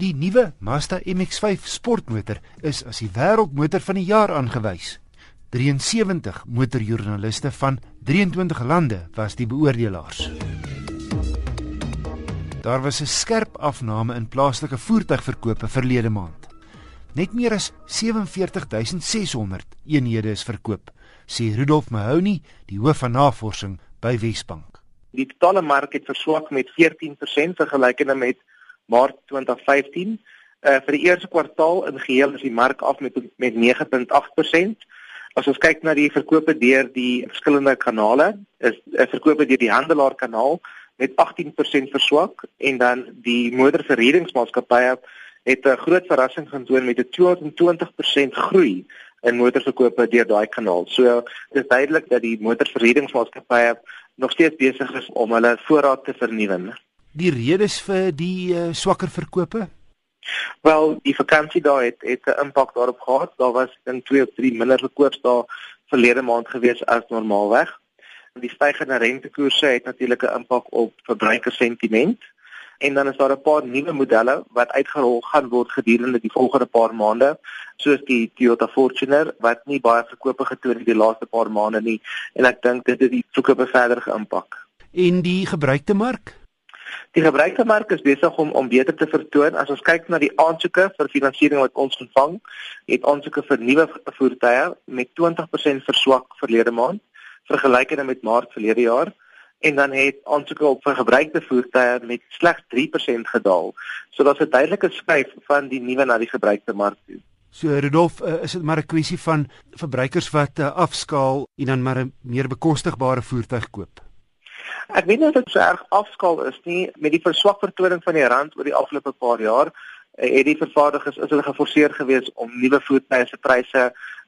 Die nuwe Mazda MX-5 sportmotor is as die wêreldmotor van die jaar aangewys. 73 motorjoernaliste van 23 lande was die beoordelaars. Daar was 'n skerp afname in plaaslike voertuigverkope verlede maand. Net meer as 47600 eenhede is verkoop, sê Rudolf Mahoney, die hoof van navorsing by Wesbank. Die totale mark het verswak met 14% vergelykende met Maart 2015. Uh vir die eerste kwartaal in geheel is die mark af met met 9.8%. As ons kyk na die verkope deur die verskillende kanale, is uh, verkope deur die handelaar kanaal met 18% verswak en dan die motorverhuuringsmaatskappye het 'n groot verrassing getoon met 'n 220% groei in motorverkope deur daai kanaal. So dis duidelik dat die motorverhuuringsmaatskappye nog steeds besig is om hulle voorraad te vernuwe. Die redes vir die uh, swakker verkope? Wel, die vakansie daar het het 'n impak daarop gehad. Daar was in 2 of 3 minder verkoopsdae verlede maand gewees as normaalweg. Die stygende rentekoerse het natuurlik 'n impak op verbruikersentiment. En dan is daar 'n paar nuwe modelle wat uitgerol gaan word gedurende die volgende paar maande, soos die Toyota Fortuner wat nie baie verkope getoon het die laaste paar maande nie en ek dink dit het die verkope verder geïmpak. En die gebruikte mark? Die gebruikte mark is besig om om beter te vertoon. As ons kyk na die aansoeke vir finansiering wat ons ontvang, het aansoeke vir nuwe voertuie met 20% verswak verlede maand vergelykende met Maart verlede jaar en dan het aansoeke op vir gebruikte voertuie met slegs 3% gedaal. So daar's 'n duidelike skuif van die nuwe na die gebruikte mark toe. So Rudolf, uh, is dit maar 'n kwessie van verbruikers wat uh, afskaal en dan maar 'n meer bekostigbare voertuig koop. Ek weet nie of dit so erg afskaal is nie met die verswak vertoning van die rand oor die afgelope paar jaar uh, het die vervaardigers is hulle geforseer geweest om nuwe voertuie se pryse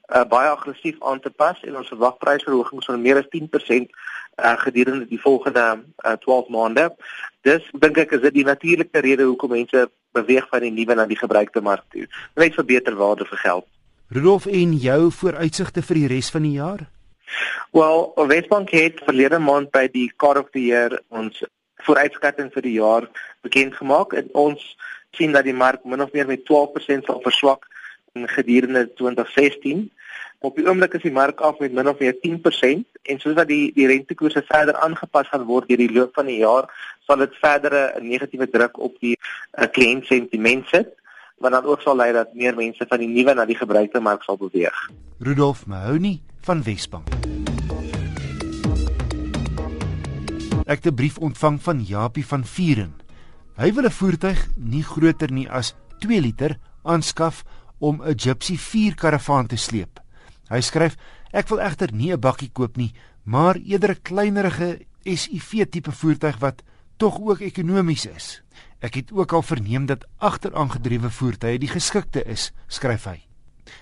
uh, baie aggressief aan te pas en ons verwag prysverhogings van meer as 10% uh, gedurende die volgende uh, 12 maande. Dis dink ek is dit die natuurlike rede hoekom mense beweeg van die nuwe na die gebruikte mark toe. Net vir beter waarde vir geld. Rudolf en jou vooruitsigte vir die res van die jaar? Wel, Wesbank het verlede maand by die Car of the Year ons vooruitskatting vir die jaar bekend gemaak en ons sien dat die mark min of meer met 12% sal verswak in gedurende 2016. Op die oomblik is die mark af met min of meer 10% en soos wat die die rentekoerse verder aangepas gaan word deur die loop van die jaar, sal dit verdere negatiewe druk op die uh, kliëntsentiment sit wat dan ook sal lei dat meer mense van die nuwe na die gebruikte mark sal beweeg. Rudolf Mahoney van Wesbank. Ek het 'n brief ontvang van Japie van Vuren. Hy wil 'n voertuig nie groter nie as 2 liter aanskaf om 'n Gypsy 4 karavaan te sleep. Hy skryf: "Ek wil egter nie 'n bakkie koop nie, maar eerder 'n kleinerige SUV tipe voertuig wat tog ook ekonomies is. Ek het ook al verneem dat agteraangedrewe voertuie die geskikte is," skryf hy.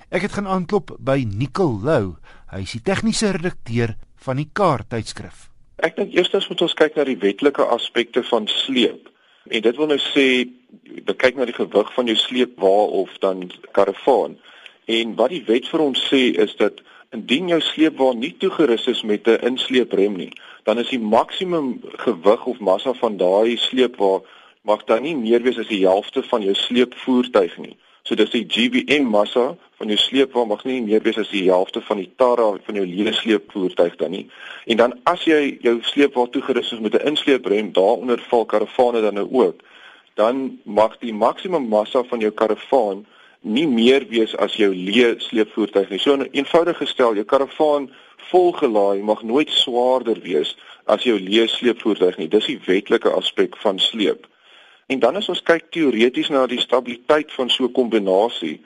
Ek het gaan aanklop by Nicol Lou. Hy is die tegniese redakteur van die Car tydskrif. Ek dink eerstens moet ons kyk na die wetlike aspekte van sleep. En dit wil nou sê jy kyk na die gewig van jou sleepwa of dan karavaan. En wat die wet vir ons sê is dat indien jou sleepwa nie toegerus is met 'n insleeprem nie, dan is die maksimum gewig of massa van daai sleepwa mag dan nie meer wees as die helfte van jou sleepvoertuig nie. So dis die GVM massa van jou sleepwa mag nie meer wees as die helfte van die tara van jou lede sleepvoertuig dan nie. En dan as jy jou sleepwa toegerus is met 'n insleeprem, daaronder val karavane dan nou ook dan mag die maksimum massa van jou karavaan nie meer wees as jou leë sleepvoertuig nie. So eenvoudig gestel, jou karavaan volgelaai mag nooit swaarder wees as jou leë sleepvoertuig nie. Dis die wetlike aspek van sleep. En dan as ons kyk teoreties na die stabiliteit van so 'n kombinasie,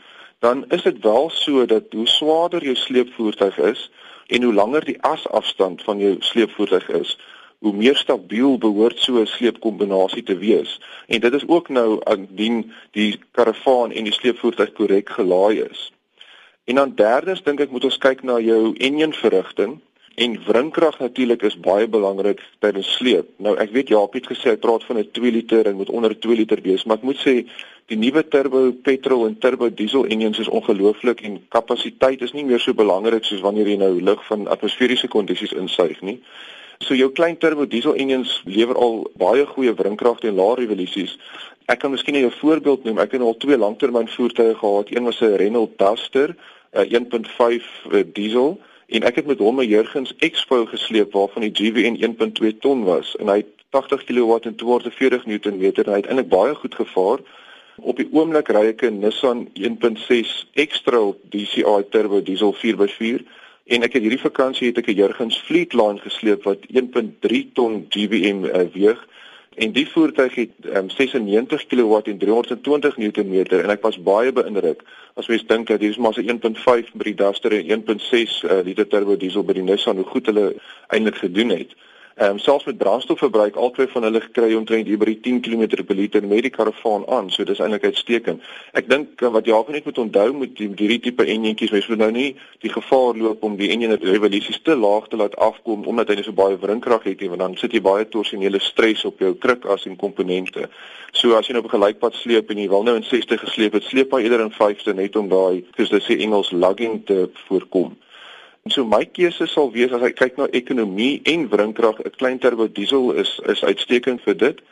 dan is dit wel so dat hoe swaarder jou sleepvoertuig is en hoe langer die asafstand van jou sleepvoertuig is, hoe meer stabiel behoort so 'n sleepkombinasie te wees. En dit is ook nou indien die karavaan en die sleepvoertuig korrek gelaai is. En dan derdens dink ek moet ons kyk na jou enjin verrigting en wrinkrag natuurlik is baie belangrik tydens sleep. Nou ek weet Jaap het gesê hy praat van 'n 2 liter en moet onder 2 liter wees, maar ek moet sê die nuwe turbo petrol en turbo diesel enjins is ongelooflik en kapasiteit is nie meer so belangrik soos wanneer jy nou lug van atmosferiese kondisies insuig nie. So jou klein turbo diesel engines lewer al baie goeie wringkrag teen lae revolusies. Ek kan miskien 'n voorbeeld noem. Ek het al twee langtermyn voertuie gehad. Een was 'n Renault Duster, 'n 1.5 diesel en ek het met hom 'n Jurgens Expo gesleep waarvan die GWN 1.2 ton was. En hy het 80 kW en 240 Nm en hy het eintlik baie goed gevaar. Op die oomblik ry ek 'n Nissan 1.6 X-Trail DCi turbo diesel 4x4 en ek het hierdie vakansie het ek 'n Jurgens Fleetline gesleep wat 1.3 ton GBM uh, weeg en die voertuig het um, 96 kW en 320 Nm en ek was baie beïndruk as mens dink dat hier is maar 'n 1.5 by die Duster en 1.6 uh, liter turbo diesel by die Nissan hoe goed hulle eintlik gedoen het. Ehm um, selfs met brandstofverbruik albei van hulle gekry omtrent hier by die 10 km per liter met die karavaan aan. So dis eintlik uitstekend. Ek dink uh, wat ook net moet onthou met die hierdie tipe enjintjies, mens moet nou nie die gevaar loop om die enjin revolusies te laag te laat afkom omdat hy so baie wringkrag het nie, want dan sit jy baie torsionele stres op jou krukas en komponente. So as jy nou op 'n gelykpad sleep en jy wil nou in 60 gesleep het, sleep maar eerder in 5ste net om daai, soos hulle sê Engels lugging te voorkom. So my keuse sal wees as ek kyk na ekonomie en wringkrag, 'n klein turbo diesel is is uitstekend vir dit.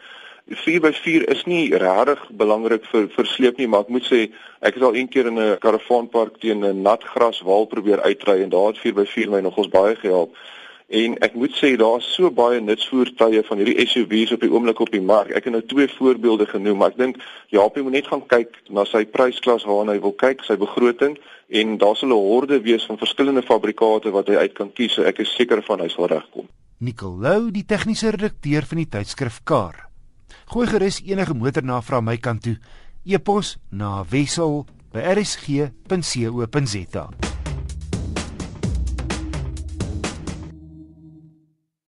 4x4 is nie regtig belangrik vir vir sleep nie, maar ek moet sê ek het al een keer in 'n karavaanpark teen 'n nat graswal probeer uitry en daar het 4x4 my nogals baie gehelp. En ek moet sê daar's so baie nutsvoertuie van hierdie SUV's op die oomblik op die mark. Ek het nou twee voorbeelde genoem, maar ek dink Japie moet net gaan kyk na sy prysklas waarna hy wil kyk, sy begroting en daar sal 'n horde wees van verskillende fabrikate wat hy uit kan kies. So ek is seker van hy sal regkom. Nicolou, die tegniese redakteur van die tydskrif Car. Gooi gerus enige motornavraag my kant toe. E-pos na wissel@rsg.co.za.